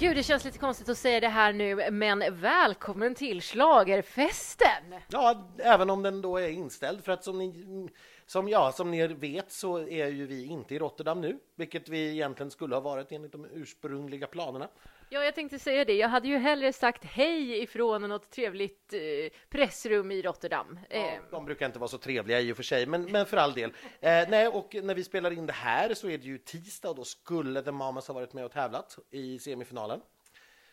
Gud, det känns lite konstigt att säga det här nu, men välkommen till Schlagerfesten! Ja, även om den då är inställd, för att som ni, som, ja, som ni vet så är ju vi inte i Rotterdam nu, vilket vi egentligen skulle ha varit enligt de ursprungliga planerna. Ja, jag tänkte säga det. Jag hade ju hellre sagt hej ifrån något trevligt eh, pressrum i Rotterdam. Ja, Eh, de brukar inte vara så trevliga i och för sig, men, men för all del. Eh, nej, och när vi spelar in det här så är det ju tisdag och då skulle The Mamas ha varit med och tävlat i semifinalen.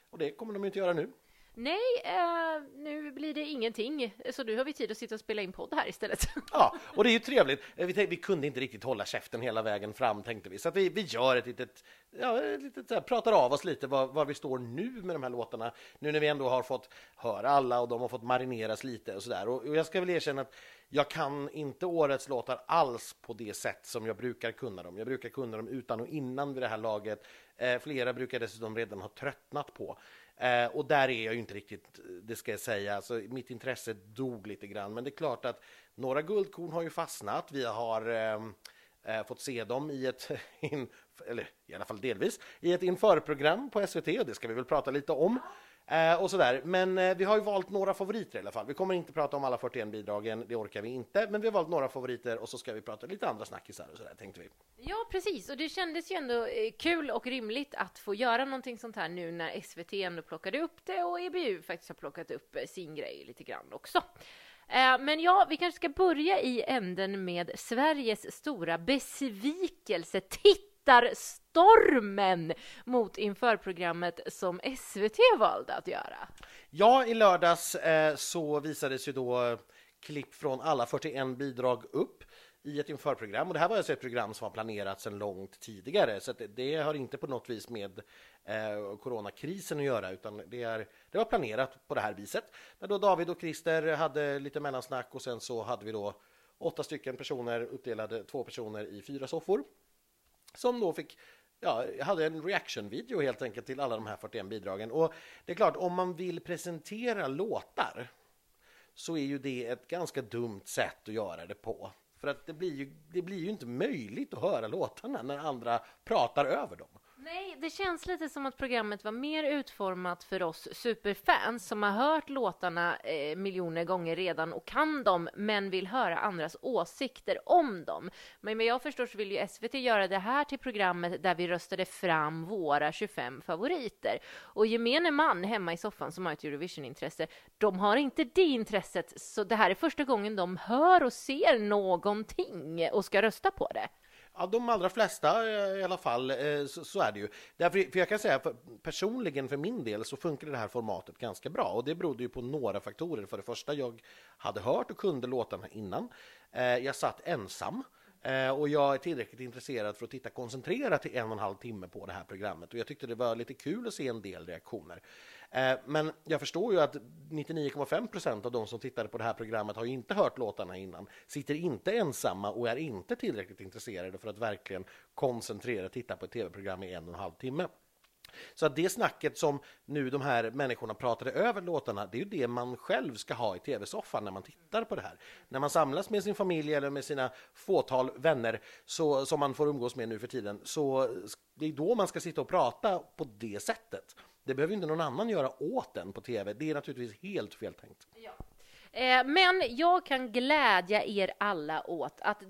Och det kommer de inte göra nu nej, eh, nu blir det ingenting, så nu har vi tid att sitta och spela in podd här istället. Ja, och det är ju trevligt. Eh, vi, tänkte, vi kunde inte riktigt hålla käften hela vägen fram, tänkte vi. Så att vi, vi gör ett litet, ja, ett litet så här, pratar av oss lite var, var vi står nu med de här låtarna. Nu när vi ändå har fått höra alla och de har fått marineras lite och sådär. Och, och jag ska väl erkänna att jag kan inte årets låtar alls på det sätt som jag brukar kunna dem. Jag brukar kunna dem utan och innan vid det här laget. Eh, flera brukar dessutom redan ha tröttnat på. Eh, och där är jag ju inte riktigt, det ska jag säga. Alltså, mitt intresse dog lite grann. Men det är klart att några guldkorn har ju fastnat. Vi har ehm, eh, fått se dem i ett, in, eller i alla fall delvis, i ett införprogram på SVT och det ska vi väl prata lite om. Eh, och sådär. Men eh, vi har ju valt några favoriter i alla fall. Vi kommer inte prata om alla 41 bidragen, det orkar vi inte. Men vi har valt några favoriter och så ska vi prata lite andra snackisar och sådär tänkte vi. Ja, precis. Och det kändes ju ändå eh, kul och rimligt att få göra någonting sånt här nu när SVT ändå plockade upp det och EBU faktiskt har plockat upp eh, sin grej lite grann också. Eh, men ja, vi kanske ska börja i änden med Sveriges stora besvikelse. Tittarstormen mot införprogrammet som SVT valde att göra. Ja, i lördags eh, så visades ju då eh, klipp från alla 41 bidrag upp i ett införprogram. Och det här var alltså ett program som var planerat sedan långt tidigare, så att det, det har inte på något vis med eh, coronakrisen att göra, utan det, är, det var planerat på det här viset. Men då David och Christer hade lite mellansnack och sen så hade vi då åtta stycken personer uppdelade, två personer i fyra soffor som då fick Ja, jag hade en reaction-video helt enkelt till alla de här 41 bidragen. Och det är klart, om man vill presentera låtar så är ju det ett ganska dumt sätt att göra det på. För att det blir ju, det blir ju inte möjligt att höra låtarna när andra pratar över dem. Nej, det känns lite som att programmet var mer utformat för oss superfans som har hört låtarna eh, miljoner gånger redan och kan dem, men vill höra andras åsikter om dem. Men vad jag förstår så vill ju SVT göra det här till programmet där vi röstade fram våra 25 favoriter. Och gemene man hemma i soffan som har ett Eurovision-intresse, de har inte det intresset, så det här är första gången de hör och ser någonting och ska rösta på det. Ja, de allra flesta eh, i alla fall, eh, så, så är det ju. Därför, för jag kan säga, för, personligen för min del så funkar det här formatet ganska bra och det berodde ju på några faktorer. För det första, jag hade hört och kunde låtarna innan. Eh, jag satt ensam. Och jag är tillräckligt intresserad för att titta koncentrerat i en och en halv timme på det här programmet. Och jag tyckte det var lite kul att se en del reaktioner. Eh, men jag förstår ju att 99,5 procent av de som tittade på det här programmet har ju inte hört låtarna innan, sitter inte ensamma och är inte tillräckligt intresserade för att verkligen koncentrera titta på ett tv-program i en och en halv timme. Så att det snacket som nu de här människorna pratade över låtarna, det är ju det man själv ska ha i tv-soffan när man tittar på det här. När man samlas med sin familj eller med sina fåtal vänner så, som man får umgås med nu för tiden, så det är då man ska sitta och prata på det sättet. Det behöver inte någon annan göra åt den på tv. Det är naturligtvis helt fel tänkt. Eh, Men jag kan glädja er alla åt att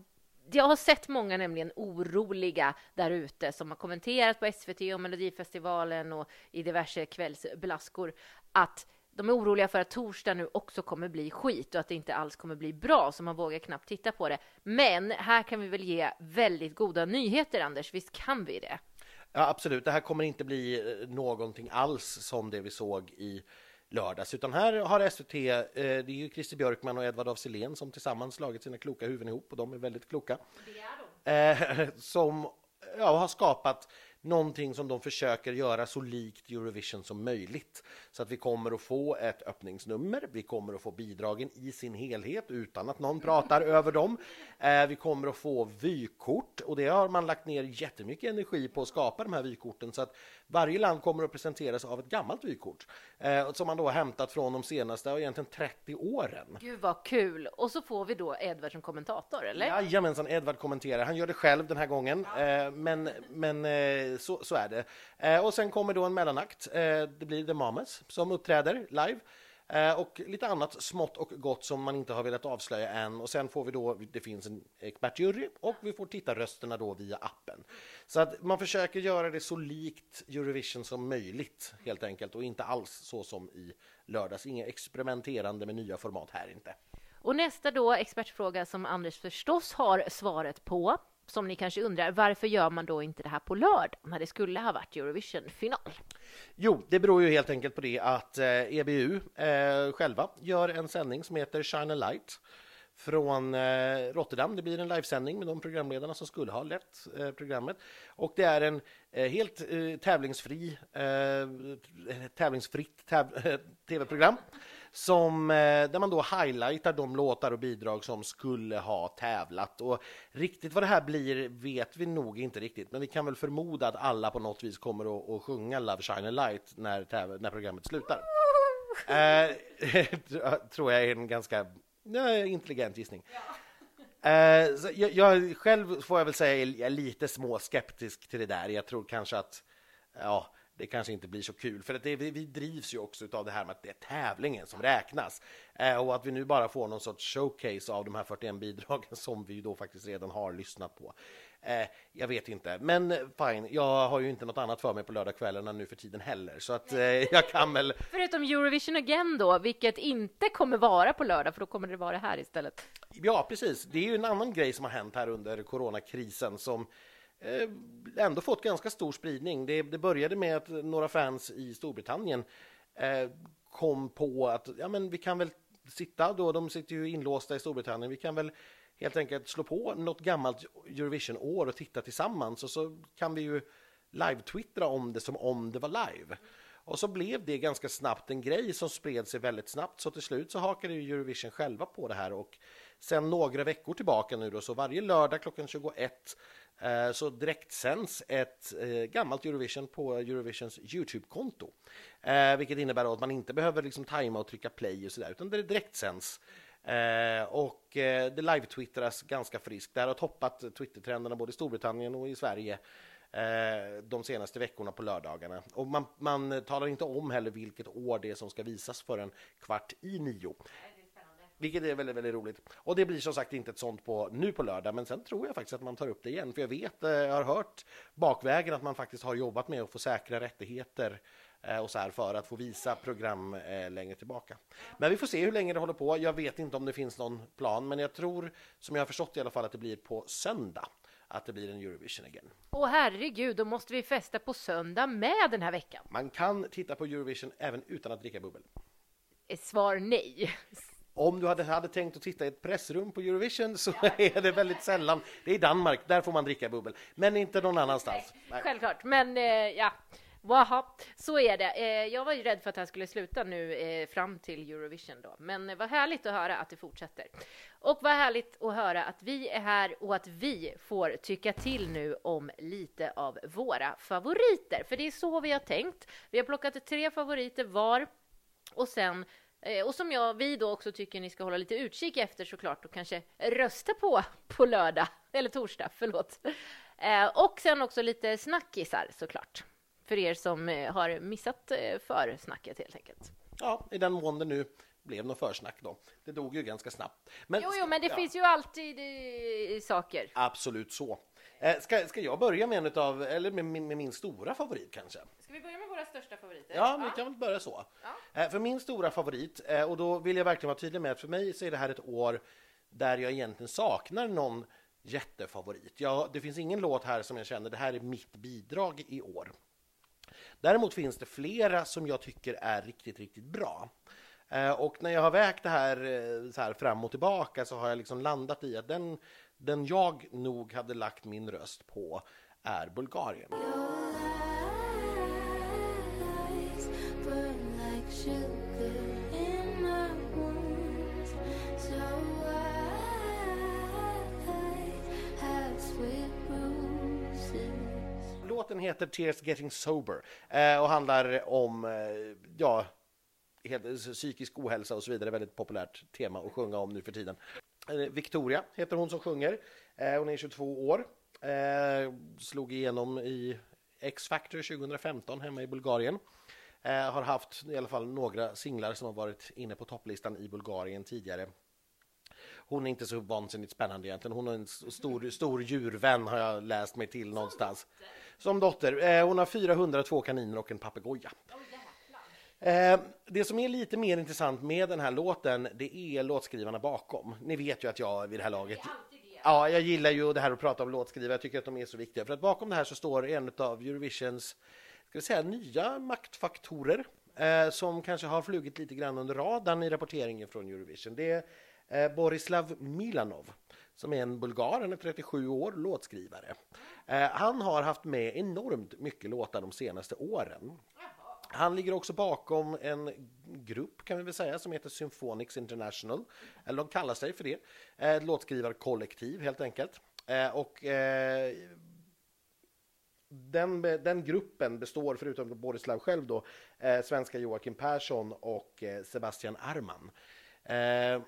jag har sett många nämligen oroliga där ute som har kommenterat på SVT och Melodifestivalen och i diverse kvällsblaskor att de är oroliga för att torsdag nu också kommer bli skit och att det inte alls kommer bli bra, så man vågar knappt titta på det. Men här kan vi väl ge väldigt goda nyheter, Anders? Visst kan vi det? Ja, absolut. Det här kommer inte bli eh, någonting alls som det vi såg i lördags, utan här har SVT, eh, det är ju Christer Björkman och Edvard af som tillsammans slagit sina kloka huvuden ihop och de är väldigt kloka. Eh, som ja, har skapat någonting som de försöker göra så likt Eurovision som möjligt. Så att vi kommer att få ett öppningsnummer, vi kommer att få bidragen i sin helhet utan att någon pratar över dem. Eh, vi kommer att få vykort och det har man lagt ner jättemycket energi på att skapa de här vykorten så att varje land kommer att presenteras av ett gammalt vykort eh, som man då har hämtat från de senaste, egentligen 30 åren. Gud vad kul! Och så får vi då Edvard som kommentator, eller? Jajamensan, Edvard kommenterar. Han gör det själv den här gången, eh, men, men eh, så, så, är det. Eh, och sen kommer då en mellanakt. Eh, det blir The Mamas som uppträder live. Eh, och lite annat smått och gott som man inte har velat avslöja än. Och sen får vi då, det finns en expertjury och vi får titta rösterna då via appen. Så att man försöker göra det så likt Eurovision som möjligt helt enkelt och inte alls så som i lördags. Inga experimenterande med nya format här inte. Och nästa då expertfråga som Anders förstås har svaret på som ni kanske undrar, varför gör man då inte det här på lördag när det skulle ha varit Eurovision-final? Jo, det beror ju helt enkelt på det att eh, EBU eh, själva gör en sändning som heter Shine a Light från eh, Rotterdam. Det blir en livesändning med de programledarna som skulle ha lett eh, programmet. Och det är en eh, helt eh, tävlingsfri, eh, tävlingsfritt täv eh, tv-program som, eh, där man då highlightar de låtar och bidrag som skulle ha tävlat. Och riktigt vad det här blir vet vi nog inte riktigt, men vi kan väl förmoda att alla på något vis kommer att, att sjunga Love Shine a Light när, när programmet slutar. eh, tror jag är en ganska intelligent gissning. Ja. Eh, jag, jag, själv får jag väl säga är lite småskeptisk till det där. Jag tror kanske att ja, det kanske inte blir så kul. För att det, vi, vi drivs ju också av det här med att det är tävlingen som räknas. Eh, och att vi nu bara får någon sorts showcase av de här 41 bidragen som vi då faktiskt redan har lyssnat på. Eh, jag vet inte, men fine, jag har ju inte något annat för mig på lördagskvällarna nu för tiden heller, så att eh, jag kan väl... Förutom Eurovision Again då, vilket inte kommer vara på lördag, för då kommer det vara här istället. Ja, precis. Det är ju en annan grej som har hänt här under coronakrisen som Eh, ändå fått ganska stor spridning. Det, det, började med att några fans i Storbritannien eh, kom på att ja, men vi kan väl sitta då, de sitter ju inlåsta i Storbritannien, vi kan väl helt enkelt slå på något gammalt Eurovision-år och titta tillsammans och så kan vi ju live-twittra om det som om det var live. Och så blev det ganska snabbt en grej som spred sig väldigt snabbt så till slut så hakade ju Eurovision själva på det här och sen några veckor tillbaka nu då så varje lördag klockan 21 Eh, så direktsänds ett eh, gammalt Eurovision på Eurovisions Youtube-konto. Eh, vilket innebär att man inte behöver liksom tajma och trycka play och sådär, utan det direktsänds. Eh, och eh, det live-twittras ganska friskt. Det här har toppat Twitter-trenderna både i Storbritannien och i Sverige de senaste veckorna på lördagarna. Och man, man talar inte om heller vilket år det är som ska visas förrän kvart i nio. Vilket är väldigt, väldigt roligt. Och det blir som sagt inte ett sånt på nu på lördag, men sen tror jag faktiskt att man tar upp det igen. För jag vet, eh, jag har hört bakvägen att man faktiskt har jobbat med att få säkra rättigheter eh, och så här för att få visa program eh, längre tillbaka. Men vi får se hur länge det håller på. Jag vet inte om det finns någon plan, men jag tror, som jag har förstått i alla fall, att det blir på söndag att det blir en Eurovision again. Åh herregud, då måste vi festa på söndag med den här veckan. Man kan titta på Eurovision även utan att dricka bubbel. Svar nej. Om du hade, hade tänkt att titta i ett pressrum på Eurovision så är det väldigt sällan. Det är i Danmark, där får man dricka bubbel, men inte någon annanstans. Nej, Självklart, men eh, ja. Waha, så är det. Eh, jag var ju rädd för att här skulle sluta nu eh, fram till Eurovision då, men vad härligt att höra att det fortsätter. Och vad härligt att höra att vi är här och att vi får tycka till nu om lite av våra favoriter, för det är så vi har tänkt. Vi har plockat tre favoriter var och sen Eh, och som jag, vi då också tycker ni ska hålla lite utkik efter såklart och kanske rösta på på lördag, eller torsdag, förlåt. Eh, och sen också lite snackisar såklart, för er som eh, har missat försnacket helt enkelt. Ja, i den mån det nu blev något försnack då. Det dog ju ganska snabbt. Men, jo, jo, men det ja. finns ju alltid i, saker. Absolut så. Eh, ska, ska jag börja med en av, eller med, med, med, min stora favorit kanske? Ska vi börja med våra största favoriter? Ja, vi kan väl börja så. Ja. Eh, för min stora favorit, eh, och då vill jag verkligen vara tydlig med att för mig så är det här ett år där jag egentligen saknar någon jättefavorit. Jag, det finns ingen låt här som jag känner det här är mitt bidrag i år. Däremot finns det flera som jag tycker är riktigt, riktigt bra. Och när jag har vägt det här, så här fram och tillbaka så har jag liksom landat i att den den jag nog hade lagt min röst på är Bulgarien. Låten heter Tears Getting Sober eh, och handlar om eh, ja, psykisk ohälsa och så vidare. Väldigt populärt tema att sjunga om nu för tiden. Eh, Victoria heter hon som sjunger. Eh, hon är 22 år. Eh, slog igenom i X-Factor 2015 hemma i Bulgarien. Har haft i alla fall några singlar som har varit inne på topplistan i Bulgarien tidigare. Hon är inte så vansinnigt spännande egentligen. Hon är en stor, stor djurvän har jag läst mig till någonstans. Som dotter. Hon har 402 kaniner och en papegoja. Eh, det som är lite mer intressant med den här låten, det är låtskrivarna bakom. Ni vet ju att jag vid det här laget... Ja, jag gillar ju det här att prata om låtskrivare. Jag tycker att de är så viktiga. För att bakom det här så står en av Eurovisions, ska vi säga, nya maktfaktorer. Eh, som kanske har flugit lite grann under radarn i rapporteringen från Eurovision. Det är eh, Borislav Milanov som är en bulgar, han är 37 år, låtskrivare. Eh, han har haft med enormt mycket låtar de senaste åren. Han ligger också bakom en grupp kan vi väl säga som heter Symphonics International. Eller de kallar sig för det. Ett låtskrivarkollektiv helt enkelt. Eh, och eh, den, den gruppen består förutom Borislav själv då eh, svenska Joakim Persson och eh, Sebastian Arman. Eh,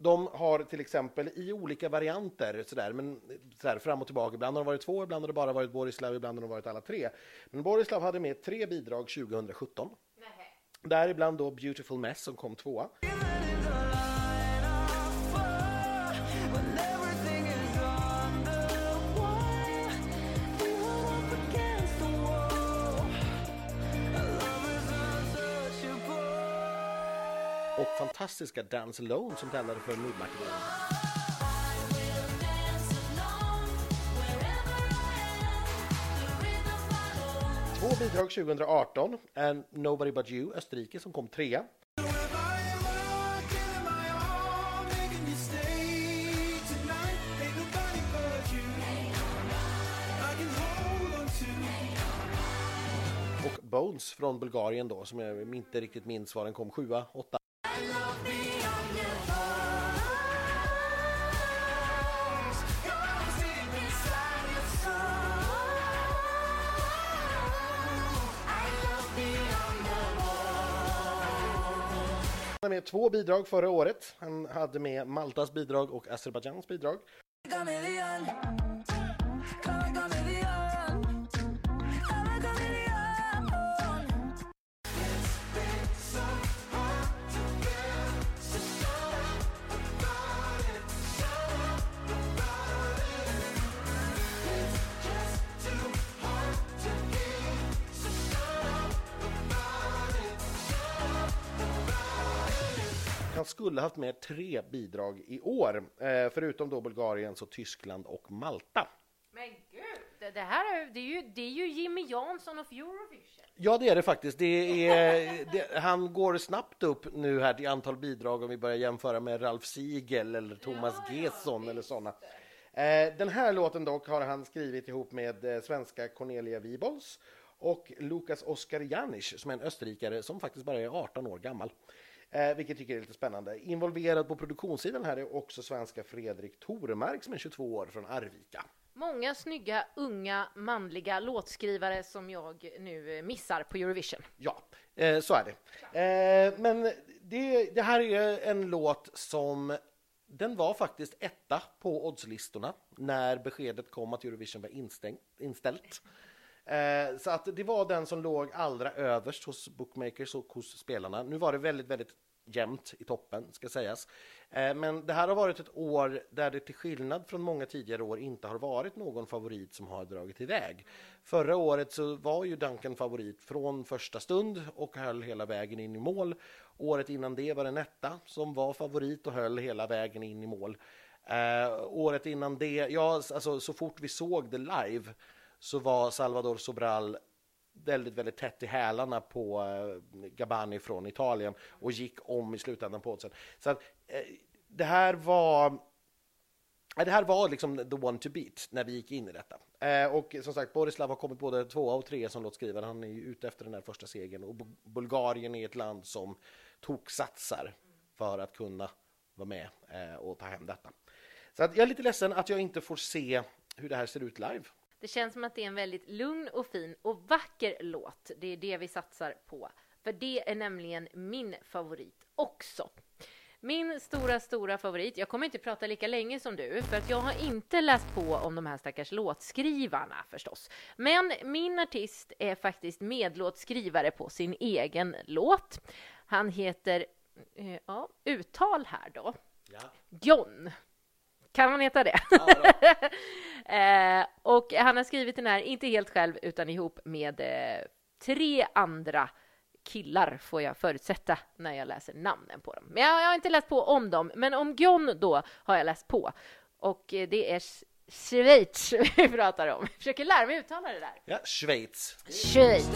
de har till exempel i olika varianter sådär, men sådär, fram och tillbaka. Ibland har det varit två, ibland har det bara varit Borislav, ibland har det varit alla tre. Men Borislav hade med tre bidrag 2017. Däribland då Beautiful Mess som kom tvåa. Fantastiska Dance Alone som tävlade för Nordmakedonien. Två bidrag 2018. And Nobody But You, Österrike, som kom trea. Och Bones från Bulgarien då, som jag inte riktigt minns var den kom sjua, åtta. Han med två bidrag förra året. Han hade med Maltas bidrag och Azerbajdzjans bidrag. Han skulle haft med tre bidrag i år, eh, förutom då Bulgarien, så Tyskland och Malta. Men gud, det, det här är, det är, ju, det är ju Jimmy Jansson of Eurovision. Ja, det är det faktiskt. Det är, det, han går snabbt upp nu här till antal bidrag om vi börjar jämföra med Ralf Siegel eller Thomas Gesson eller sådana. Eh, den här låten dock har han skrivit ihop med eh, svenska Cornelia Wibols och Lukas Oskar Janisch som är en österrikare som faktiskt bara är 18 år gammal. Eh, vilket jag tycker är lite spännande. Involverad på produktionssidan här är också svenska Fredrik Toremark som är 22 år från Arvika. Många snygga, unga, manliga låtskrivare som jag nu missar på Eurovision. Ja, eh, så är det. Eh, men det, det här är en låt som den var faktiskt etta på oddslistorna när beskedet kom att Eurovision var instängt, inställt. Eh, så att det var den som låg allra överst hos bookmakers och hos spelarna. Nu var det väldigt, väldigt jämnt i toppen, ska sägas. Eh, men det här har varit ett år där det till skillnad från många tidigare år inte har varit någon favorit som har dragit iväg. Förra året så var ju Duncan favorit från första stund och höll hela vägen in i mål. Året innan det var det Netta som var favorit och höll hela vägen in i mål. Eh, året innan det, ja, alltså så fort vi såg det live så var Salvador Sobral väldigt, väldigt tätt i hälarna på eh, Gabani från Italien och gick om i slutändan på oddsen. Så att, eh, det här var eh, Det här var liksom the one to beat när vi gick in i detta. Eh, och som sagt, Borislav har kommit både tvåa och trea som låtskrivare. Han är ju ute efter den här första segern. Och Bulgarien är ett land som toksatsar för att kunna vara med eh, och ta hem detta. Så att jag är lite ledsen att jag inte får se hur det här ser ut live. Det känns som att det är en väldigt lugn och fin och vacker låt. Det är det vi satsar på. För det är nämligen min favorit också. Min stora, stora favorit. Jag kommer inte prata lika länge som du, för att jag har inte läst på om de här stackars låtskrivarna förstås. Men min artist är faktiskt medlåtskrivare på sin egen låt. Han heter, eh, ja, uttal här då, Ja. John. Kan man heta det? eh, och han har skrivit den här, inte helt själv, utan ihop med eh, tre andra killar, får jag förutsätta, när jag läser namnen på dem. Men jag, jag har inte läst på om dem, men om John då har jag läst på. Och eh, det är Sch- Schweiz vi pratar om. Jag försöker lära mig uttala det där. Ja, Schweiz. Schweiz.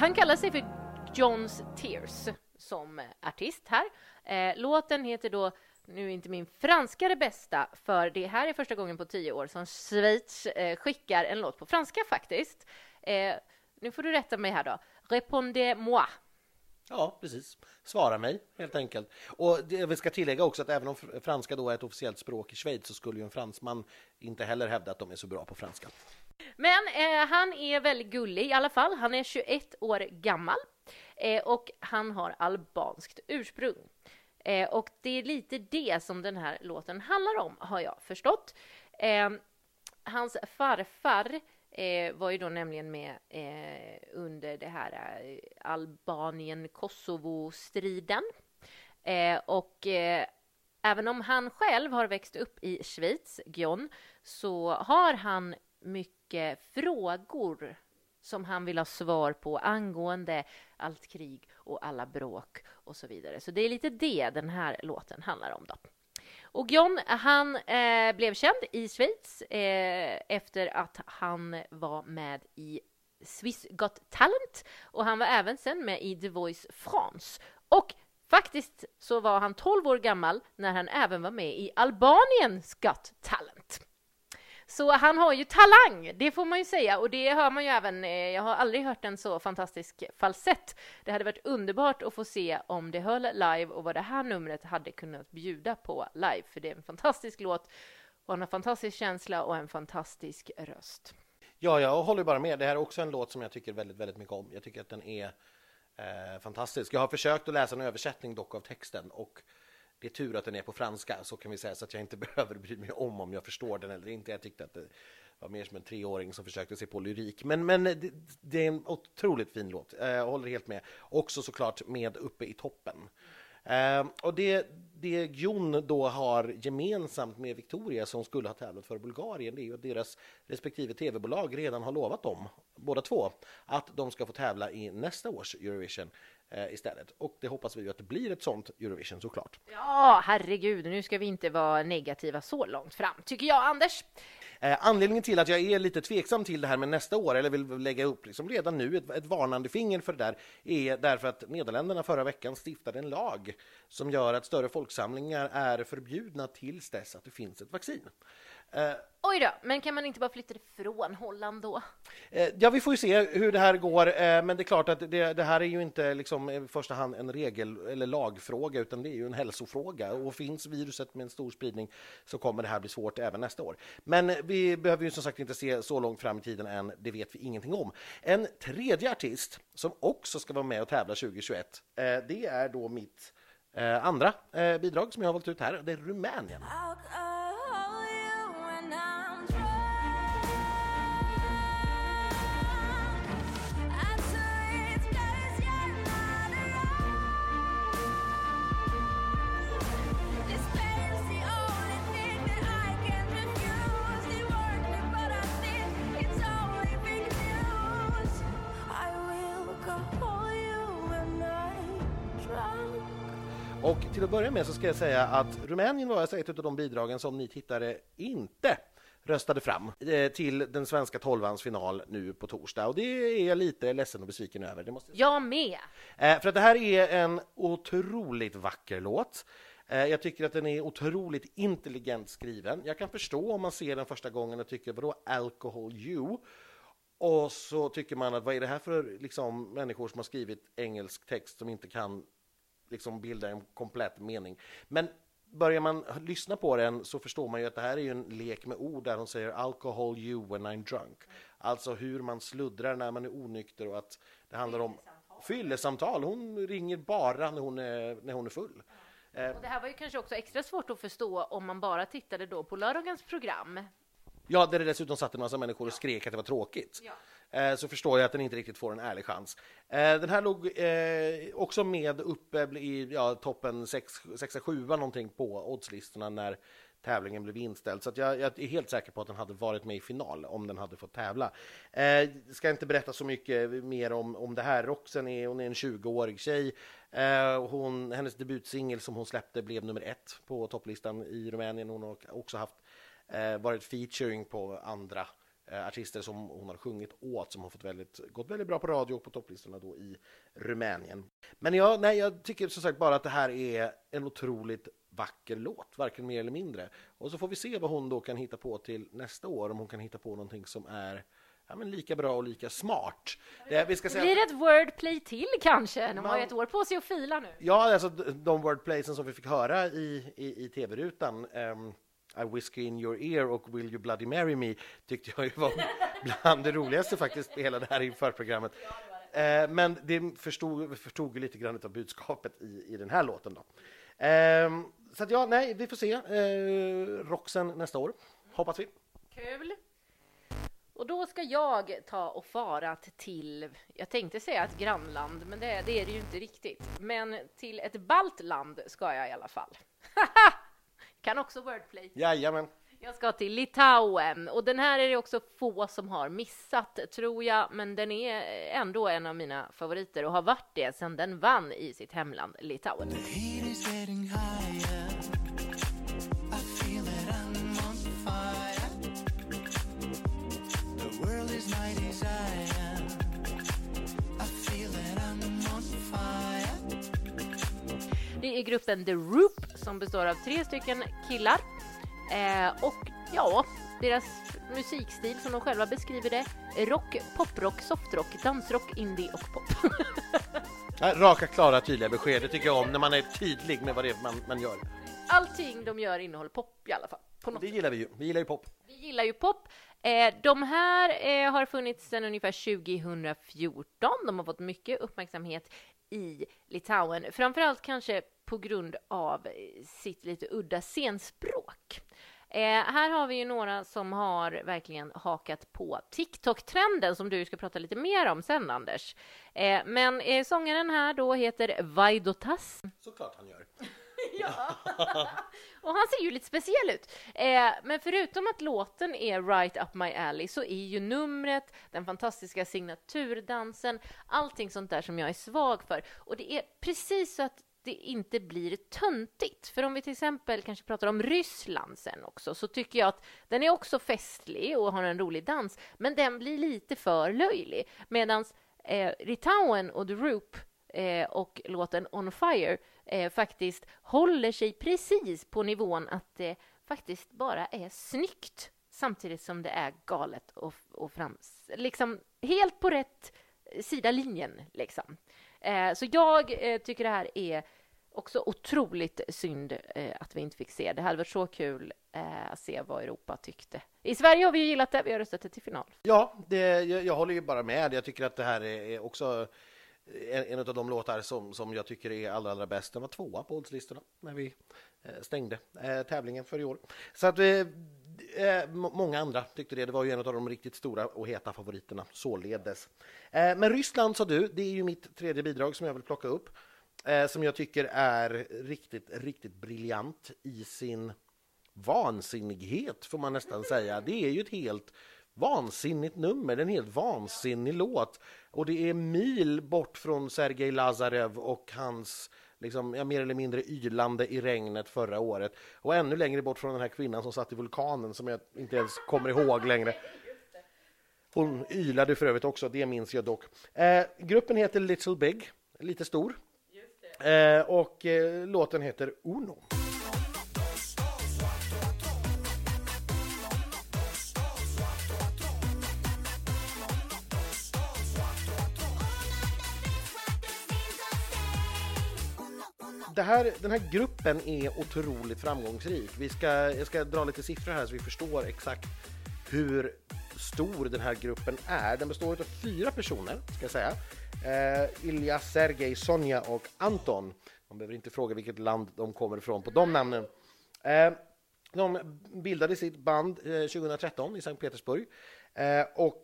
Han kallar sig för Johns Tears som artist här. Eh, låten heter då, nu är inte min franska det bästa, för det här är första gången på tio år som Schweiz eh, skickar en låt på franska faktiskt. Eh, nu får du rätta mig här då. Répondez-moi. Ja, precis. Svara mig, helt enkelt. Och det, vi ska tillägga också att även om franska då är ett officiellt språk i Schweiz så skulle ju en fransman inte heller hävda att de är så bra på franska. Men eh, han är väldigt gullig i alla fall. Han är 21 år gammal eh, och han har albanskt ursprung. Eh, och det är lite det som den här låten handlar om, har jag förstått. Eh, hans farfar eh, var ju då nämligen med eh, under det här eh, Albanien-Kosovo-striden. Eh, och eh, även om han själv har växt upp i Schweiz, Gion, så har han mycket frågor som han vill ha svar på angående allt krig och alla bråk och så vidare. Så det är lite det den här låten handlar om. Då. Och John, han eh, blev känd i Schweiz eh, efter att han var med i Swiss Got Talent och han var även sen med i The Voice France. Och faktiskt så var han 12 år gammal när han även var med i Albaniens Got Talent. Så han har ju talang, det får man ju säga. Och det hör man ju även, eh, jag har aldrig hört en så fantastisk falsett. Det hade varit underbart att få se om det höll live och vad det här numret hade kunnat bjuda på live. För det är en fantastisk låt och han har fantastisk känsla och en fantastisk röst. Ja, jag håller bara med. Det här är också en låt som jag tycker väldigt, väldigt mycket om. Jag tycker att den är eh, fantastisk. Jag har försökt att läsa en översättning dock av texten och det är tur att den är på franska, så kan vi säga, så att jag inte behöver bry mig om om jag förstår den eller inte. Jag tyckte att det var mer som en treåring som försökte se på lyrik. Men, men det, det är en otroligt fin låt, eh, jag håller helt med. Också såklart med uppe i toppen. Eh, och det, det Jon då har gemensamt med Victoria som skulle ha tävlat för Bulgarien, det är ju att deras respektive tv-bolag redan har lovat dem, båda två, att de ska få tävla i nästa års Eurovision eh, istället. Och det hoppas vi ju att det blir ett sånt Eurovision såklart. Ja, herregud, nu ska vi inte vara negativa så långt fram, tycker jag, Anders. Eh, anledningen till att jag är lite tveksam till det här med nästa år, eller vill lägga upp liksom redan nu ett, ett varnande finger för det där, är därför att Nederländerna förra veckan stiftade en lag som gör att större folksamlingar är förbjudna tills dess att det finns ett vaccin. Eh, Oj då, men kan man inte bara flytta det från Holland då? Eh, Ja, vi får ju se hur det här går, eh, men det är klart att det, det här är ju inte liksom i första hand en regel eller lagfråga, utan det är ju en hälsofråga. Och finns viruset med en stor spridning så kommer det här bli svårt även nästa år. Men vi behöver ju som sagt inte se så långt fram i tiden än, det vet vi ingenting om. En tredje artist som också ska vara med och tävla 2021, eh, det är då mitt eh, andra eh, bidrag som jag har valt ut här, det är Rumänien. I'll call Och till att börja med så ska jag säga att Rumänien var alltså ett av de bidragen som ni tittare inte röstade fram eh, till den svenska tolvans final nu på torsdag och det är jag lite ledsen och besviken över. Det måste jag säga. Jag med! Eh, För att det här är en otroligt vacker låt. Eh, Jag tycker att den är otroligt intelligent skriven. Jag kan förstå om man ser den första gången och tycker vadå alcohol you? Och så tycker man att vad är det här för liksom, människor som har skrivit engelsk text som inte kan liksom, bilda en komplett mening. Men börjar man lyssna på den så förstår man ju att det här är ju en lek med ord där hon säger alcohol you when I'm drunk. Alltså hur man sluddrar när man är onykter och att det handlar om fyllesamtal. Hon ringer bara när hon är, när hon är full. Och det här var ju kanske också extra svårt att förstå om man bara tittade då på lördagens program. Ja, där det dessutom satt en massa människor och skrek att det var tråkigt. Eh, Eh, så förstår jag att den inte riktigt får en ärlig chans. Eh, den här låg eh, också med uppe i ja, toppen 6-7 någonting på oddslistorna när tävlingen blev inställd. Så att jag, jag är helt säker på att den hade varit med i final om den hade fått tävla. Eh, ska inte berätta så mycket mer om, om det här. Roxen är, hon är en 20-årig tjej. Eh, hon, hennes debutsingel som hon släppte blev nummer ett på topplistan i Rumänien. Hon har också haft eh, varit featuring på andra artister som hon har sjungit åt som har fått väldigt, gått väldigt bra på radio och på topplistorna då i Rumänien. Men jag, nej, jag tycker som sagt bara att det här är en otroligt vacker låt, varken mer eller mindre. Och så får vi se vad hon då kan hitta på till nästa år, om hon kan hitta på någonting som är ja, men lika bra och lika smart. Det, vi ska Det säga, blir ett wordplay till kanske? De har ju Man- ett år på sig att fila nu. Ja, alltså de wordplaysen som vi fick höra i, i, i tv-rutan, ehm, I whisky in your ear och Will you bloody marry me, tyckte jag var bland det roligaste faktiskt hela det här införprogrammet. Eh, men det förstod, förstod lite grann av budskapet i, i den här låten då. Ehm, så att ja, nej, vi får se eh, Roxen nästa år, hoppas vi. Kul! Och då ska jag ta och fara till, jag tänkte säga ett grannland, men det, det är det ju inte riktigt. Men till ett baltland ska jag i alla fall. kan också wordplay. Jajamän. Jag ska till Litauen och den här är det också få som har missat tror jag, men den är ändå en av mina favoriter och har varit det sedan den vann i sitt hemland Litauen. Är gruppen The Roop som består av tre stycken killar eh, och ja, deras musikstil som de själva beskriver det, rock, poprock, softrock, dansrock, indie och pop. Raka, klara, tydliga besked, det tycker jag om när man är tydlig med vad det är man, man gör. Allting de gör innehåller pop i alla fall. Det gillar vi ju, vi gillar ju pop. Vi gillar ju pop. Eh, de här eh, har funnits sedan ungefär 2014. De har fått mycket uppmärksamhet i Litauen, framförallt kanske på grund av eh, sitt lite udda scenspråk. Eh, här har vi ju några som har verkligen hakat på TikTok-trenden som du ska prata lite mer om sen, Anders. Eh, men eh, sångaren här då heter Vaidotas. Såklart han gör. Och han ser ju lite speciell ut. Eh, men förutom att låten är right up my alley så är ju numret, den fantastiska signaturdansen, allting sånt där som jag är svag för. Och det är precis så att det inte blir töntigt. För om vi till exempel kanske pratar om Ryssland sen också, så tycker jag att den är också festlig och har en rolig dans, men den blir lite för löjlig. Medan eh, Litauen och The Roop eh, och låten On Fire eh, faktiskt håller sig precis på nivån att det faktiskt bara är snyggt samtidigt som det är galet och, och frams... Liksom helt på rätt eh, sida linjen, liksom. Eh, så jag eh, tycker det här är också otroligt synd eh, att vi inte fick se. Det hade varit så kul eh, att se vad Europa tyckte. I Sverige har vi ju gillat det, vi har röstat det till final. Ja, det, jag, jag håller ju bara med. Jag tycker att det här är, är också eh, en, en av de låtar som, som jag tycker är allra, allra bäst. Den var tvåa på oddslistorna när vi eh, stängde eh, tävlingen för i år. Så att vi, eh, eh många andra tyckte det. Det var ju en av de riktigt stora och heta favoriterna, således. Eh, men Ryssland sa du, det är ju mitt tredje bidrag som jag vill plocka upp. Eh, som jag tycker är riktigt, riktigt briljant i sin vansinnighet, får man nästan säga. Det är ju ett helt vansinnigt nummer, en helt vansinnig låt. Och det är mil bort från Sergej Lazarev och hans liksom, ja, mer eller mindre ylande i regnet förra året. Och ännu längre bort från den här kvinnan som satt i vulkanen som jag inte ens kommer ihåg längre. Hon ylade för övrigt också, det minns jag dock. Eh, gruppen heter Little Big, lite stor. Eh, och eh, låten heter Uno. Det här, den här gruppen är otroligt framgångsrik. Vi ska, jag ska dra lite siffror här så vi förstår exakt hur stor den här gruppen är. Den består av fyra personer, ska jag säga. Eh, Ilja, Sergej, Sonja och Anton. Man behöver inte fråga vilket land de kommer ifrån på de namnen. Eh, de bildade sitt band eh, 2013 i Sankt Petersburg eh, och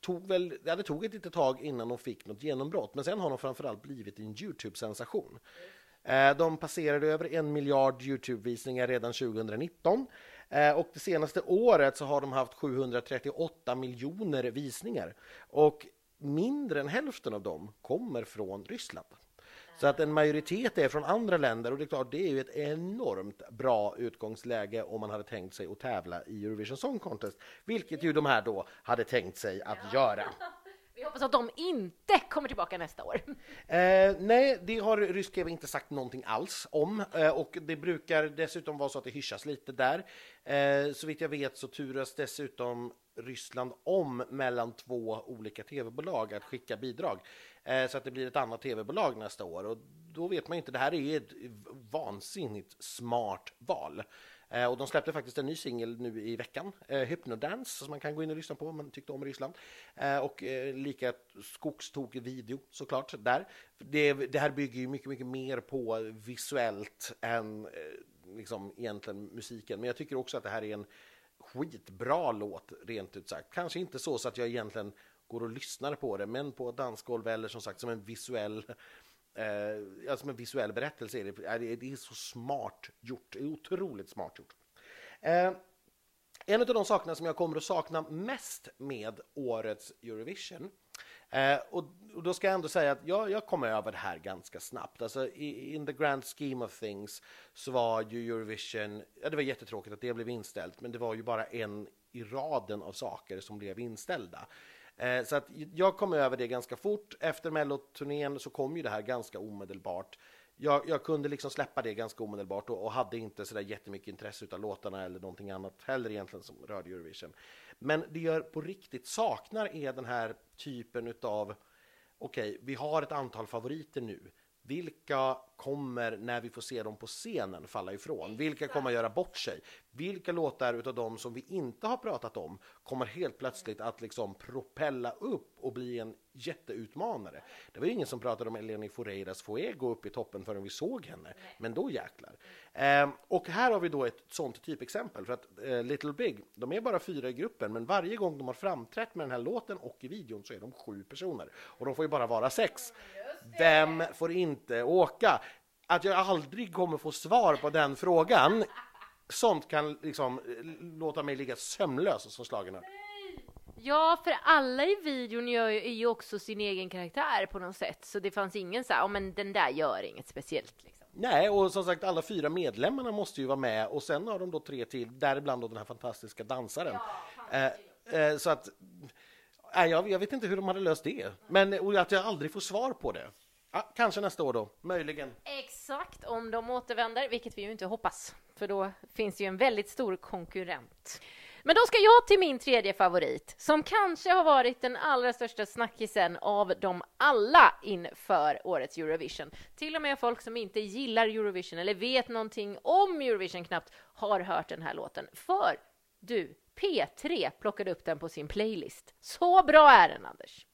tog väl, ja, det tog ett litet tag innan de fick något genombrott, men sen har de framförallt blivit en Youtube-sensation. Eh, De passerade över en miljard Youtube-visningar redan 2019 eh, och det senaste året så har de haft 738 miljoner visningar och mindre än hälften av dem kommer från Ryssland. Så att en majoritet är från andra länder och det är klart, det är ju ett enormt bra utgångsläge om man hade tänkt sig att tävla i Eurovision Song Contest, vilket ju de här då hade tänkt sig att göra. Hoppas att de inte kommer tillbaka nästa år. Eh, nej, det har rysk TV inte sagt någonting alls om eh, och det brukar dessutom vara så att det hyschas lite där. Eh, så vitt jag vet så turas dessutom Ryssland om mellan två olika tv-bolag att skicka bidrag eh, så att det blir ett annat tv-bolag nästa år och då vet man inte. Det här är ett vansinnigt smart val. Eh, och de släppte faktiskt en ny singel nu i veckan, eh, Hypnodance, som man kan gå in och lyssna på om man tyckte om Ryssland. Eh, och eh, lika skogstokig video såklart där. Det, det här bygger ju mycket, mycket mer på visuellt än eh, liksom egentligen musiken. Men jag tycker också att det här är en skitbra låt, rent ut sagt. Kanske inte så, så att jag egentligen går och lyssnar på det, men på ett dansgolv eller som sagt som en visuell Eh, alltså som en visuell berättelse är det, är det, är så smart gjort, det är otroligt smart gjort. Eh, en av de sakerna som jag kommer att sakna mest med årets Eurovision Eh, och, och då ska jag ändå säga att jag, jag kom över det här ganska snabbt. Alltså, i, in the grand scheme of things så var ju Eurovision, ja det var jättetråkigt att det blev inställt, men det var ju bara en i raden av saker som blev inställda. Eh, så att jag kom över det ganska fort. Efter melloturnén så kom ju det här ganska omedelbart. Jag, jag kunde liksom släppa det ganska omedelbart och, och hade inte så där jättemycket intresse av låtarna eller någonting annat heller egentligen som rörde Eurovision. Men det jag på riktigt saknar är den här typen utav okej, vi har ett antal favoriter nu. Vilka kommer, när vi får se dem på scenen, falla ifrån? Vilka kommer att göra bort sig? Vilka låtar utav dem som vi inte har pratat om kommer helt plötsligt att liksom propella upp och bli en jätteutmanare? Det var ju ingen som pratade om Eleni Foureiras Fuego upp i toppen förrän vi såg henne, men då jäklar. Ehm, och här har vi då ett sånt typexempel, för att eh, Little Big, de är bara fyra i gruppen, men varje gång de har framträtt med den här låten och i videon så är de sju personer. Och de får ju bara vara sex. Vem får inte åka? Att jag aldrig kommer få svar på den frågan, sånt kan liksom eh, låta mig ligga sömnlös som slagen upp. Ja, för alla i videon gör ju, är ju också sin egen karaktär på något sätt, så det fanns ingen så här, ja men den där gör inget speciellt liksom. Nej, och som sagt alla fyra medlemmarna måste ju vara med och sen har de då tre till, däribland då den här fantastiska dansaren. Eh, eh, så att, nej, jag, jag vet inte hur de hade löst det, men och att jag aldrig får svar på det. Ja, kanske nästa år då, möjligen. Exakt, om de återvänder, vilket vi ju inte hoppas, för då finns ju en väldigt stor konkurrent. Men då ska jag till min tredje favorit, som kanske har varit den allra största snackisen av dem alla inför årets Eurovision. Till och med folk som inte gillar Eurovision eller vet någonting om Eurovision knappt har hört den här låten. För du, P3 plockade upp den på sin playlist. Så bra är den, Anders!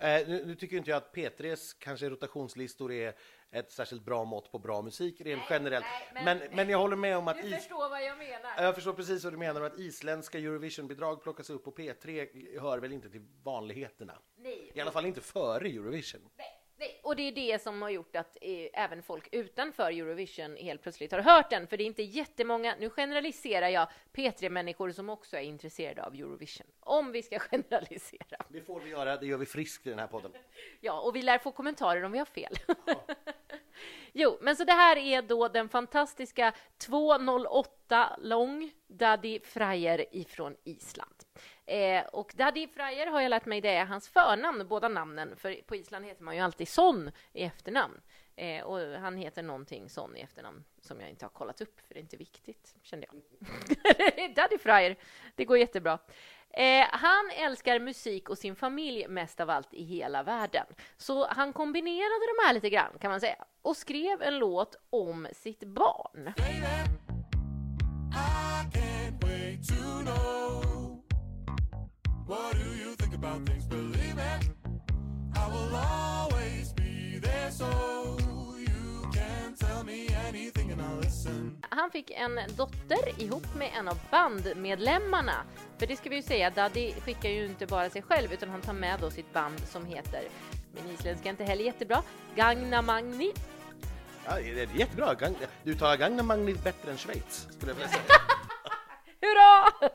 Eh, nu, nu tycker inte jag att P3s kanske rotationslistor är ett särskilt bra mått på bra musik rent generellt. nej, men, men- men, jag håller med om att is, förstår vad jag menar. jag förstår precis vad du menar att isländska Eurovision-bidrag plockas upp på P3 hör väl inte till vanligheterna. Nej. I alla fall inte före Eurovision. Nej, nej. Och det är det som har gjort att eh, även folk utanför Eurovision helt plötsligt har hört den, för det är inte jättemånga, nu generaliserar jag, P3-människor som också är intresserade av Eurovision. Om vi ska generalisera. Det får vi göra, det gör vi friskt i den här podden. Ja, och vi lär få kommentarer om vi har fel. Jo, men så det här är då den fantastiska 208 lång Daddy Fryer ifrån Island. Eh, och Daddy Fryer har jag lärt mig det är hans förnamn, båda namnen, för på Island heter man ju alltid Son i efternamn. Eh, och han heter någonting Son i efternamn som jag inte har kollat upp, för det är inte viktigt, kände jag. Daddy Fryer, det går jättebra. Eh, han älskar musik och sin familj mest av allt i hela världen. Så han kombinerade de här lite grann, kan man säga, och skrev en låt om sitt barn. I What do you think about things? Believe it, I will always be there so you can tell me anything and I'll listen. Han fick en dotter ihop med en av bandmedlemmarna. För det ska vi ju säga, Daddy skickar ju inte bara sig själv utan han tar med då sitt band som heter, min isländska är inte heller jättebra, Gagna Magni. Ja, det är jättebra. Gang, du talar Gagna Magnit bättre än Schweiz, skulle jag vilja säga. Hurra!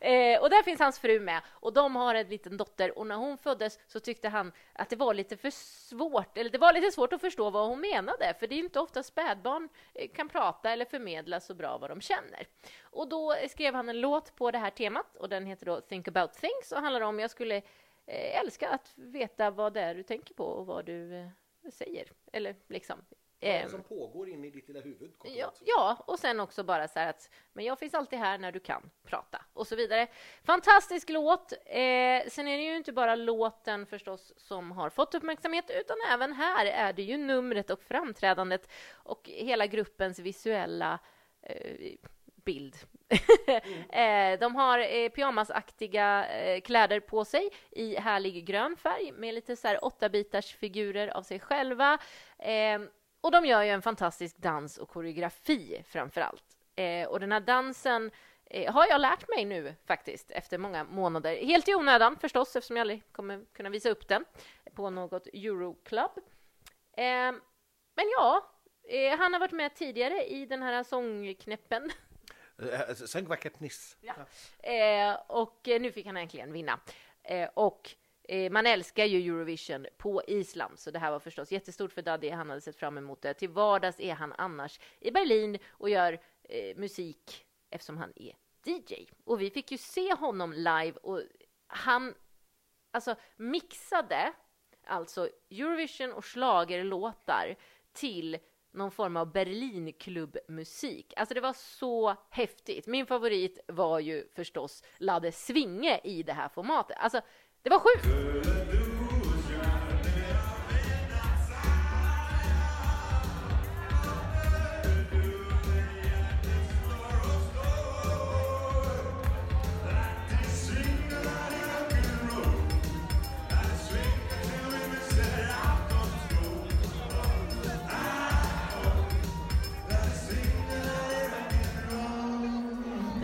eh, och där finns hans fru med. Och de har en liten dotter. Och när hon föddes så tyckte han att det var lite för svårt, eller det var lite svårt att förstå vad hon menade, för det är inte ofta spädbarn eh, kan prata eller förmedla så bra vad de känner. Och då skrev han en låt på det här temat. Och den heter då Think about things. Och handlar om jag skulle eh, älska att veta vad det är du tänker på och vad du eh, säger, eller liksom vad är det som pågår inne i ditt lilla huvud? Ja, ja, och sen också bara så här att men jag finns alltid här när du kan prata och så vidare. Fantastisk låt. Eh, sen är det ju inte bara låten förstås som har fått uppmärksamhet utan även här är det ju numret och framträdandet och hela gruppens visuella eh, bild. eh, de har eh, pyjamasaktiga eh, kläder på sig i härlig grön färg med lite så här åtta bitars figurer av sig själva. Eh, och de gör ju en fantastisk dans och koreografi framför allt. Eh, och den här dansen eh, har jag lärt mig nu faktiskt efter många månader. Helt i onödan förstås eftersom jag aldrig kommer kunna visa upp den på något Euroclub. Eh, men ja, eh, han har varit med tidigare i den här sångknäppen Eh, Sen vackert Niss. Eh, och eh, nu fick han äntligen vinna. Eh, och eh, man älskar ju Eurovision på Island, så det här var förstås jättestort för Daddy. Han hade sett fram emot det. Till vardags är han annars i Berlin och gör eh, musik eftersom han är DJ. Och vi fick ju se honom live och han alltså mixade alltså Eurovision och schlagerlåtar till någon form av Berlinklubbmusik. Alltså det var så häftigt. Min favorit var ju förstås Ladde Svinge i det här formatet. Alltså, det var sjukt!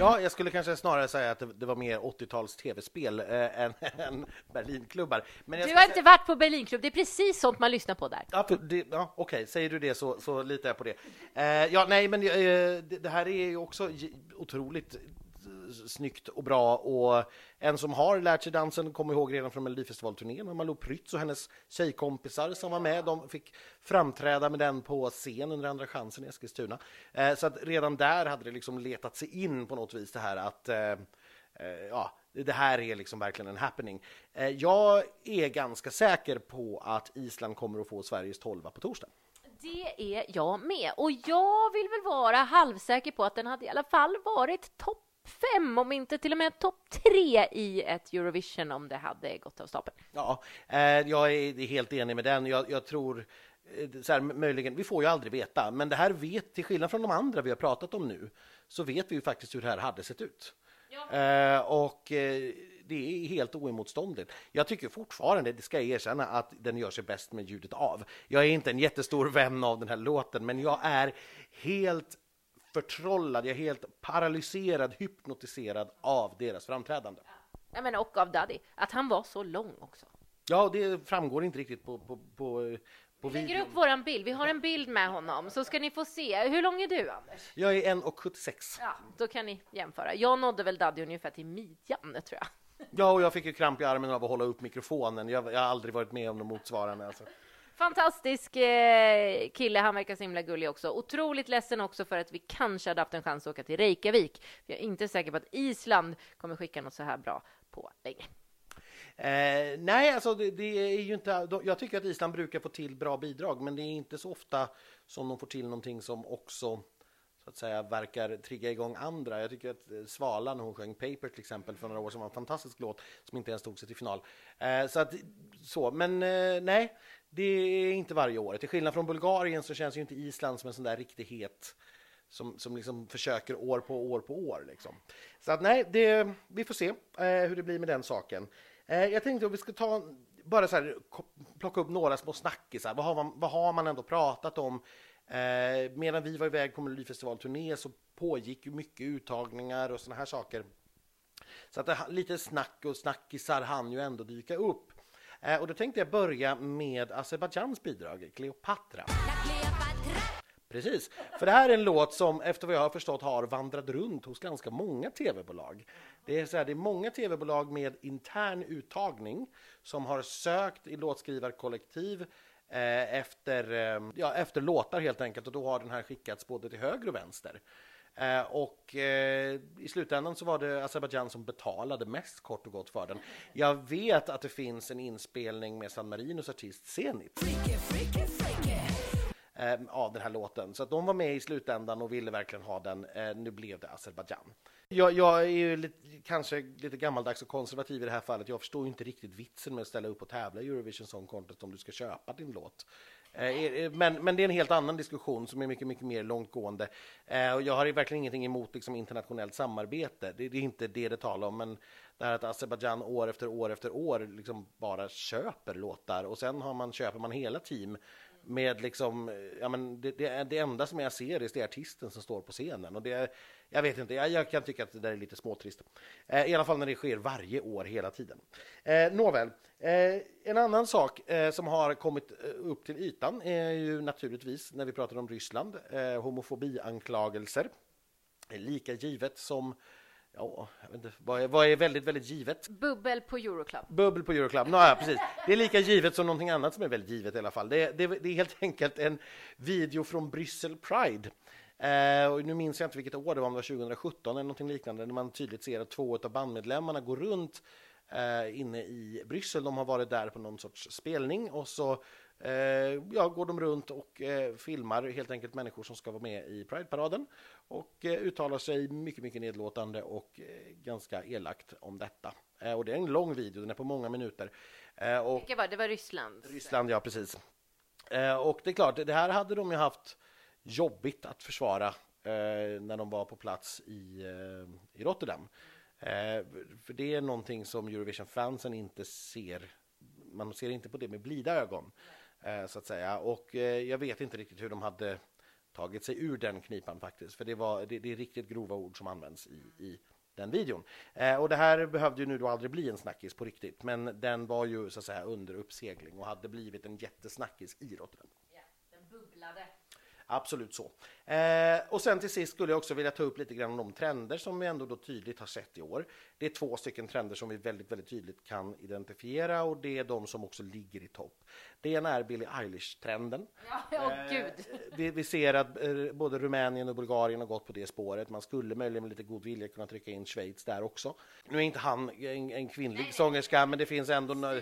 Ja, jag skulle kanske snarare säga att det, var mer 80-tals tv-spel eh, än, än Berlinklubbar. Men jag Du har säga- inte varit på Berlinklubb, det är precis sånt man lyssnar på där. Ja, det, ja, okej, säger du det så, så litar jag på det. Eh, ja, nej, men eh, det, det här är ju också otroligt snyggt och bra och en som har lärt sig dansen kommer ihåg redan från Melodifestivalturnén Malou Prytz och hennes tjejkompisar som var med. De fick framträda med den på scen under Andra chansen i Eskilstuna. Eh, så att redan där hade det liksom letat sig in på något vis det här att eh, eh ja, det här är liksom verkligen en happening. Eh, jag är ganska säker på att Island kommer att få Sveriges tolva på torsdag. Det är jag med. Och jag vill väl vara halvsäker på att den hade i alla fall varit topp fem, om inte till och med topp tre i ett Eurovision om det hade gått av stapeln. Ja, eh, jag är helt enig med den. Jag, jag tror eh, så här, möjligen, vi får ju aldrig veta, men det här vet, till skillnad från de andra vi har pratat om nu, så vet vi ju faktiskt hur det här hade sett ut. Eh, och det är helt oemotståndligt. Jag tycker fortfarande, det ska jag erkänna, att den gör sig bäst med ljudet av. Jag är inte en jättestor vän av den här låten, men jag är helt förtrollad, jag är helt paralyserad, hypnotiserad av deras framträdande. Ja, men och av Daddy, att han var så lång också. Ja, det framgår inte riktigt på, på, på, på Vi lägger videon. upp våran bild, vi har en bild med honom, så ska ni få se. Hur lång är du, Anders? Jag är 1,76. Ja, då kan ni jämföra. Jag nådde väl Daddy ungefär till midjan, tror jag. Ja, och jag fick ju kramp i armen av att hålla upp mikrofonen. Jag, jag har aldrig varit med om något motsvarande. Alltså. Fantastisk eh, kille, han verkar så himla gullig också. Otroligt ledsen också för att vi kanske hade haft en chans att åka till Reykjavik. Jag är inte säker på att Island kommer skicka något så här bra på länge. Eh, nej, alltså det, det är ju inte... Jag tycker att Island brukar få till bra bidrag, men det är inte så ofta som de får till någonting som också så att säga verkar trigga igång andra. Jag tycker att eh, Svala när hon sjöng Paper till exempel för några år sedan var en fantastisk låt som inte ens tog sig till final. Eh, så att så, men eh, nej, det är inte varje år. Till skillnad från Bulgarien så känns ju inte Island som en sån där riktig het som, som liksom försöker år på år på år. Liksom. Så att nej, det, vi får se eh, hur det blir med den saken. Eh, jag tänkte att vi ska ta bara så här, plocka upp några små snackisar. Vad har man, vad har man ändå pratat om? Eh, medan vi var iväg på Melodifestivalturné så pågick ju mycket uttagningar och såna här saker. Så att det, lite snack och snackisar hann ju ändå dyka upp. Eh, och då tänkte jag börja med Azerbajdzjans bidrag, Cleopatra. Precis, för det här är en låt som efter vad jag har förstått har vandrat runt hos ganska många tv-bolag. Det är, så här, det är många tv-bolag med intern uttagning som har sökt i låtskrivarkollektiv eh, efter, eh, ja, efter låtar helt enkelt och då har den här skickats både till höger och vänster. Eh, och eh, i slutändan så var det Azerbajdzjan som betalade mest kort och gott för den. Jag vet att det finns en inspelning med San Marinos artist Zenit eh, av den här låten. Så att de var med i slutändan och ville verkligen ha den. Eh, nu blev det Azerbajdzjan. Jag, jag är ju lite, kanske lite gammaldags och konservativ i det här fallet. Jag förstår ju inte riktigt vitsen med att ställa upp och tävla i Eurovision Song Contest om du ska köpa din låt. Eh, eh, men, men det är en helt annan diskussion som är mycket, mycket mer långtgående. Eh, och jag har verkligen ingenting emot liksom, internationellt samarbete. Det, det är inte det det talar om. Men det här att Azerbajdzjan år efter år efter år liksom bara köper låtar och sen har man, köper man hela team med liksom, ja men det, det, det enda som jag ser är det är artisten som står på scenen och det, jag vet inte, jag, jag kan tycka att det där är lite småtrist. Eh, I alla fall när det sker varje år hela tiden. Eh, nåväl, eh, en annan sak eh, som har kommit eh, upp till ytan är ju naturligtvis när vi pratar om Ryssland, eh, homofobianklagelser. Lika givet som, ja, jag vet inte, vad är, vad är väldigt, väldigt givet? Bubbel på Euroclub. Bubbel på Euroclub, ja, precis. Det är lika givet som någonting annat som är väldigt givet i alla fall. Det, är- det, det är helt enkelt en video från Bryssel Pride. Eh, och nu minns jag inte vilket år det var, om det var 2017 eller någonting liknande, när man tydligt ser att två av bandmedlemmarna går runt eh, inne i Bryssel. De har varit där på någon sorts spelning och så eh, ja, går de runt och eh, filmar helt enkelt människor som ska vara med i Pride-paraden och eh, uttalar sig mycket, mycket nedlåtande och eh, ganska elakt om detta. Eh, och det är en lång video, den är på många minuter. Och Vilka var det? Var Ryssland. Ryssland, ja precis. Och det är klart, det här hade de ju haft jobbigt att försvara när de var på plats i, i Rotterdam. För det är någonting som Eurovision-fansen inte ser. Man ser inte på det med blida ögon, så att säga. Och jag vet inte riktigt hur de hade tagit sig ur den knipan faktiskt. För det, var, det, det är riktigt grova ord som används i, i den videon. Eh, och det här behövde ju nu då aldrig bli en snackis på riktigt, men den var ju så att säga under uppsegling och hade blivit en jättesnackis i Rotterdam. Den bubblade. Absolut så. Eh, och sen till sist skulle jag också vilja ta upp lite grann om de trender som vi ändå då tydligt har sett i år. Det är två stycken trender som vi väldigt, väldigt tydligt kan identifiera och det är de som också ligger i topp. Det ena är Billie Eilish-trenden. Ja, åh gud. Vi, vi ser att eh, både Rumänien och Bulgarien har gått på det spåret. Man skulle möjligen med lite god vilja kunna trycka in Schweiz där också. Nu är inte han en, en kvinnlig sångerska, men det finns ändå nå-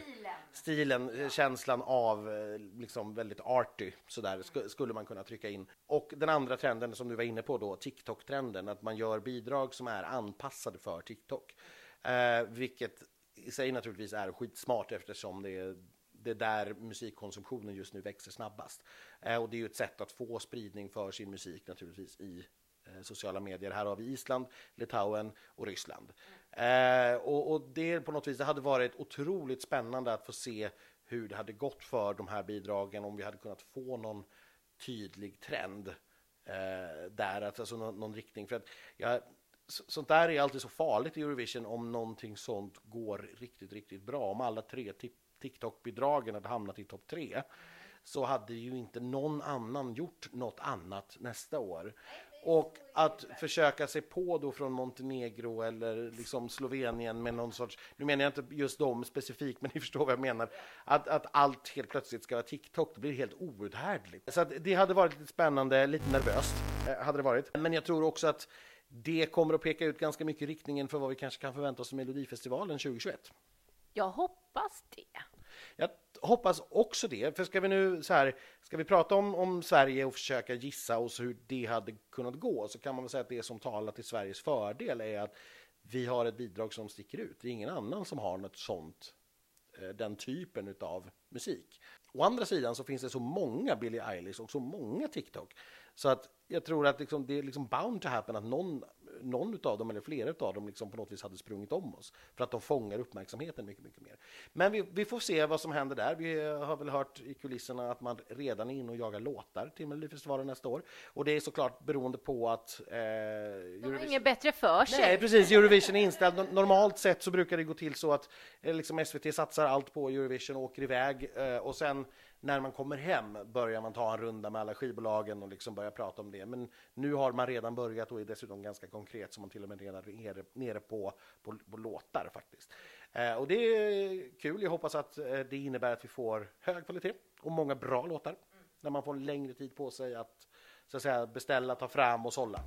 stilen, eh, känslan av eh, liksom väldigt arty sådär sk- skulle man kunna trycka in. Och den andra trenden som du var inne på då, TikTok-trenden, att man gör bidrag som är anpassade för TikTok. Eh, vilket i sig naturligtvis är skitsmart eftersom det är det är där musikkonsumtionen just nu växer snabbast. Eh, och det är ju ett sätt att få spridning för sin musik naturligtvis i eh, sociala medier. Här har vi Island, Litauen och Ryssland. Eh, och, och det på något vis, det hade varit otroligt spännande att få se hur det hade gått för de här bidragen om vi hade kunnat få någon tydlig trend eh, där, att- alltså någon, någon riktning. För att jag, sånt där är alltid så farligt i Eurovision om någonting sånt går riktigt, riktigt bra. Om alla tre TikTok-bidragen hade hamnat i topp tre så hade ju inte någon annan gjort något annat nästa år. Och att försöka sig på då från Montenegro eller liksom Slovenien med någon sorts, nu menar jag inte just dem specifikt, men ni förstår vad jag menar, att, att allt helt plötsligt ska vara TikTok, det blir helt outhärdligt. Så att det hade varit lite spännande, lite nervöst eh, hade det varit. Men jag tror också att det kommer att peka ut ganska mycket riktningen för vad vi kanske kan förvänta oss i Melodifestivalen 2021. Jag hoppas det. Jag hoppas också det, för ska vi nu så här, ska vi prata om, om Sverige och försöka gissa oss hur det hade kunnat gå så kan man väl säga att det som talar till Sveriges fördel är att vi har ett bidrag som sticker ut. Det är ingen annan som har något sånt, eh, den typen av musik. Å andra sidan så finns det så många Billie Eilish och så många TikTok så att jag tror att liksom, det är liksom bound to happen att någon, någon av dem eller flera av dem liksom på något vis hade sprungit om oss för att de fångar uppmärksamheten mycket, mycket mer. Men vi, vi får se vad som händer där. Vi har väl hört i kulisserna att man redan är inne och jagar låtar till Melodifestivalen nästa år och det är såklart beroende på att eh, De har Eurovision- inget bättre för sig. Nej, precis. Eurovision är inställd. Nor- Normalt sett så brukar det gå till så att eh, liksom SVT satsar allt på Eurovision och åker iväg eh, och sen när man kommer hem börjar man ta en runda med alla skivbolagen och liksom börja prata om det. Men nu har man redan börjat och är dessutom ganska konkret så man till och med redan är nere, nere på, på, på låtar faktiskt. Eh, och det är kul. Jag hoppas att eh, det innebär att vi får hög kvalitet och många bra låtar när man får längre tid på sig att så att säga beställa, ta fram och sålla.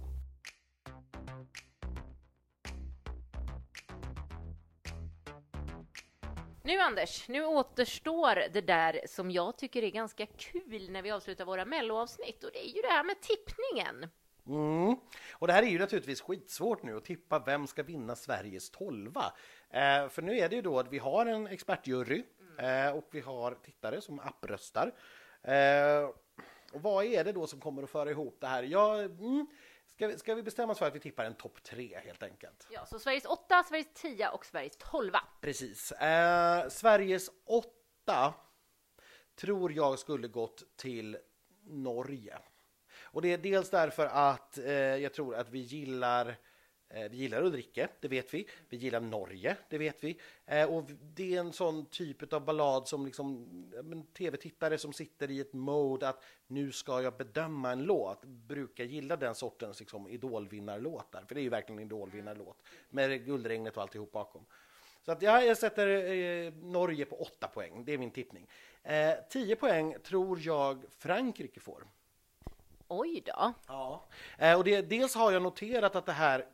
Nu Anders, nu återstår det där som jag tycker är ganska kul när vi avslutar våra melloavsnitt och det är ju det här med tippningen. Mm. Och det här är ju naturligtvis skitsvårt nu att tippa vem ska vinna Sveriges tolva. Eh, för nu är det ju då att vi har en expertjury eh, och vi har tittare som appröstar. Eh, och vad är det då som kommer att föra ihop det här? Jag, mm, ska, vi, ska vi bestämma oss för att vi tippar en topp tre helt enkelt? Ja, så Sveriges åtta, Sveriges tia och Sveriges tolva. Precis. Eh, Sveriges åtta tror jag skulle gått till Norge. Och det är dels därför att eh, jag tror att vi gillar vi gillar Ulrike, det vet vi. Vi gillar Norge, det vet vi. Eh, och det är en sån typ av ballad som liksom, tv-tittare som sitter i ett mode att nu ska jag bedöma en låt, brukar gilla den sortens liksom, idolvinnarlåtar. För det är ju verkligen en idolvinnarlåt med guldregnet och alltihop bakom. Så att ja, jag sätter eh, Norge på 8 poäng, det är min tippning. Eh, 10 poäng tror jag Frankrike får. Oj då. Ja. Eh, och det, dels har jag noterat att det här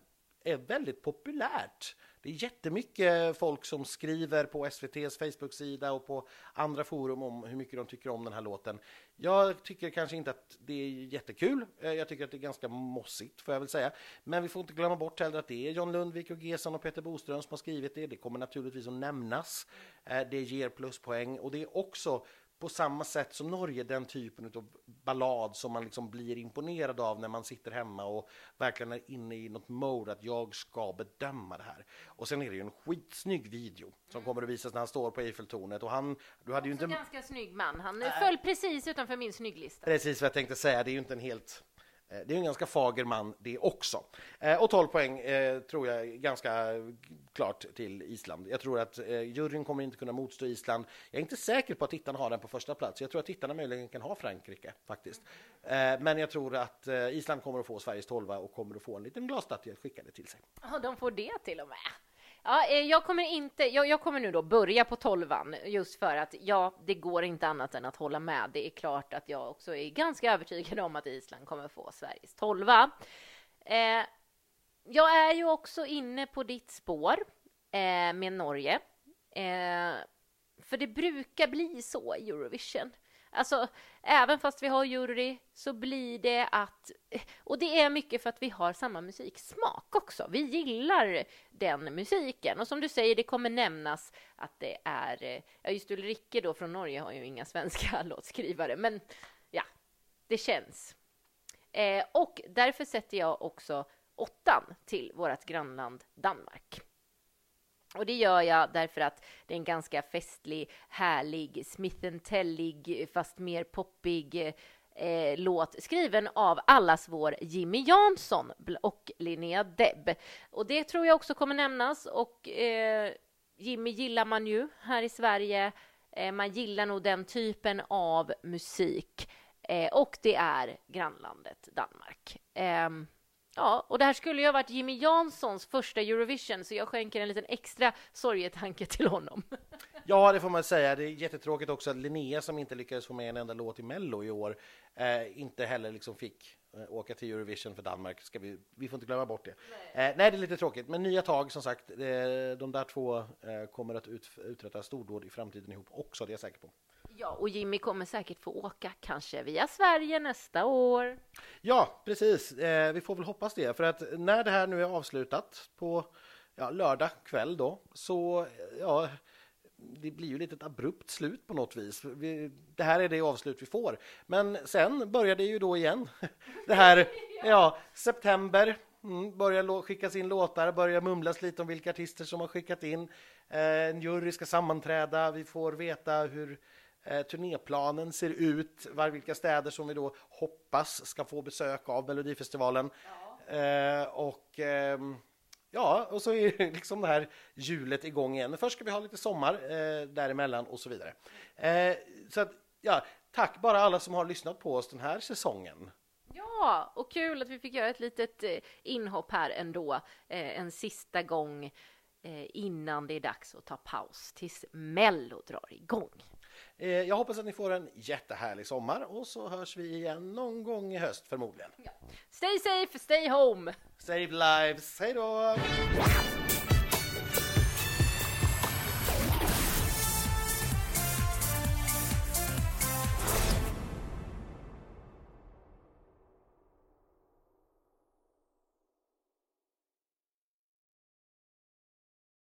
är väldigt populärt. Det är jättemycket folk som skriver på SVTs Facebook-sida och på andra forum om hur mycket de tycker om den här låten. Jag tycker kanske inte att det är jättekul. Eh, jag tycker att det är ganska mossigt, får jag väl säga. Men vi får inte glömma bort heller att det är John Lundvik och Gesson och Peter Boström som har skrivit det. Det kommer naturligtvis att nämnas. Eh, det ger pluspoäng och det är också på samma sätt som Norge den typen av ballad som man liksom blir imponerad av när man sitter hemma och verkligen är inne i något mode att jag ska bedöma det här. Och sen är det ju en skitsnygg video som kommer att visas när han står på Eiffeltornet och han, du hade ju inte ganska snygg man. Han föll precis utanför min snygglista. Precis vad jag tänkte säga, det är ju inte en helt Eh, det är en ganska fager man det också. Eh, och 12 poäng eh, tror jag är ganska klart till Island. Jag tror att juryn kommer inte kunna motstå Island. Jag är inte säker på att tittarna har den på första plats. Jag tror att tittarna möjligen kan ha Frankrike faktiskt. Men jag tror att Island kommer att få Sveriges 12 och kommer att få en liten glasstaty skickade till sig. Ja, de får det till och med. Ja, eh, jag kommer inte, jag, jag kommer nu då börja på tolvan just för att ja, det går inte annat än att hålla med. Det är klart att jag också är ganska övertygad om att Island kommer få Sveriges tolva. Eh, jag är ju också inne på ditt spår eh, med Norge. Eh, för det brukar bli så i Eurovision. Alltså, även fast vi har jury så blir det att... Och det är mycket för att vi har samma musiksmak också. Vi gillar den musiken. Och som du säger, det kommer nämnas att det är... Ja, just Ulrike då från Norge har ju inga svenska låtskrivare, men ja, det känns. Eh, och därför sätter jag också åttan till vårt grannland Danmark. Och det gör jag därför att det är en ganska festlig, härlig, Smith Tellig, fast mer poppig eh, låt skriven av allas vår Jimmy Jansson och Linnea Deb. Och det tror jag också kommer nämnas och eh, Jimmy gillar man ju här i Sverige. Eh, man gillar nog den typen av musik. Eh, och det är grannlandet Danmark. Ehm, Ja, och det här skulle ju ha varit Jimmy Janssons första Eurovision, så jag skänker en liten extra sorgetanke till honom. Ja, det får man säga. Det är jättetråkigt också att Linnea som inte lyckades få med en enda låt i Mello i år eh, inte heller liksom fick eh, åka till Eurovision för Danmark. Ska vi, vi får inte glömma bort det. Nej, eh, nej det är lite tråkigt, men nya tag som sagt. Eh, de där två eh, kommer att ut, uträtta stordåd i framtiden ihop också, det är jag säker på. Ja, och Jimmy kommer säkert få åka, kanske via Sverige nästa år. Ja, precis. Eh, vi får väl hoppas det, för att när det här nu är avslutat på ja, lördag kväll då, så eh, ja, det blir ju lite ett abrupt slut på något vis. Vi, det här är det avslut vi får. Men sen börjar det ju då igen. Det här, ja, september, mm, börjar skickas in låtar, börjar mumlas lite om vilka artister som har skickat in. Eh, en jury ska sammanträda, vi får veta hur eh, turnéplanen ser ut, var, vilka städer som vi då hoppas ska få besök av Melodifestivalen. Eh, och ehm, Ja, och så är liksom det här hjulet igång igen. Men först ska vi ha lite sommar eh, däremellan och så vidare. Eh, så att, ja, tack bara alla som har lyssnat på oss den här säsongen. Ja, och kul att vi fick göra ett litet eh, inhopp här ändå, eh, en sista gång eh, innan det är dags att ta paus tills Mello drar igång. Eh, jag hoppas att ni får en jättehärlig sommar och så hörs vi igen någon gång i höst förmodligen. Stay safe, stay home! Save lives, hej då!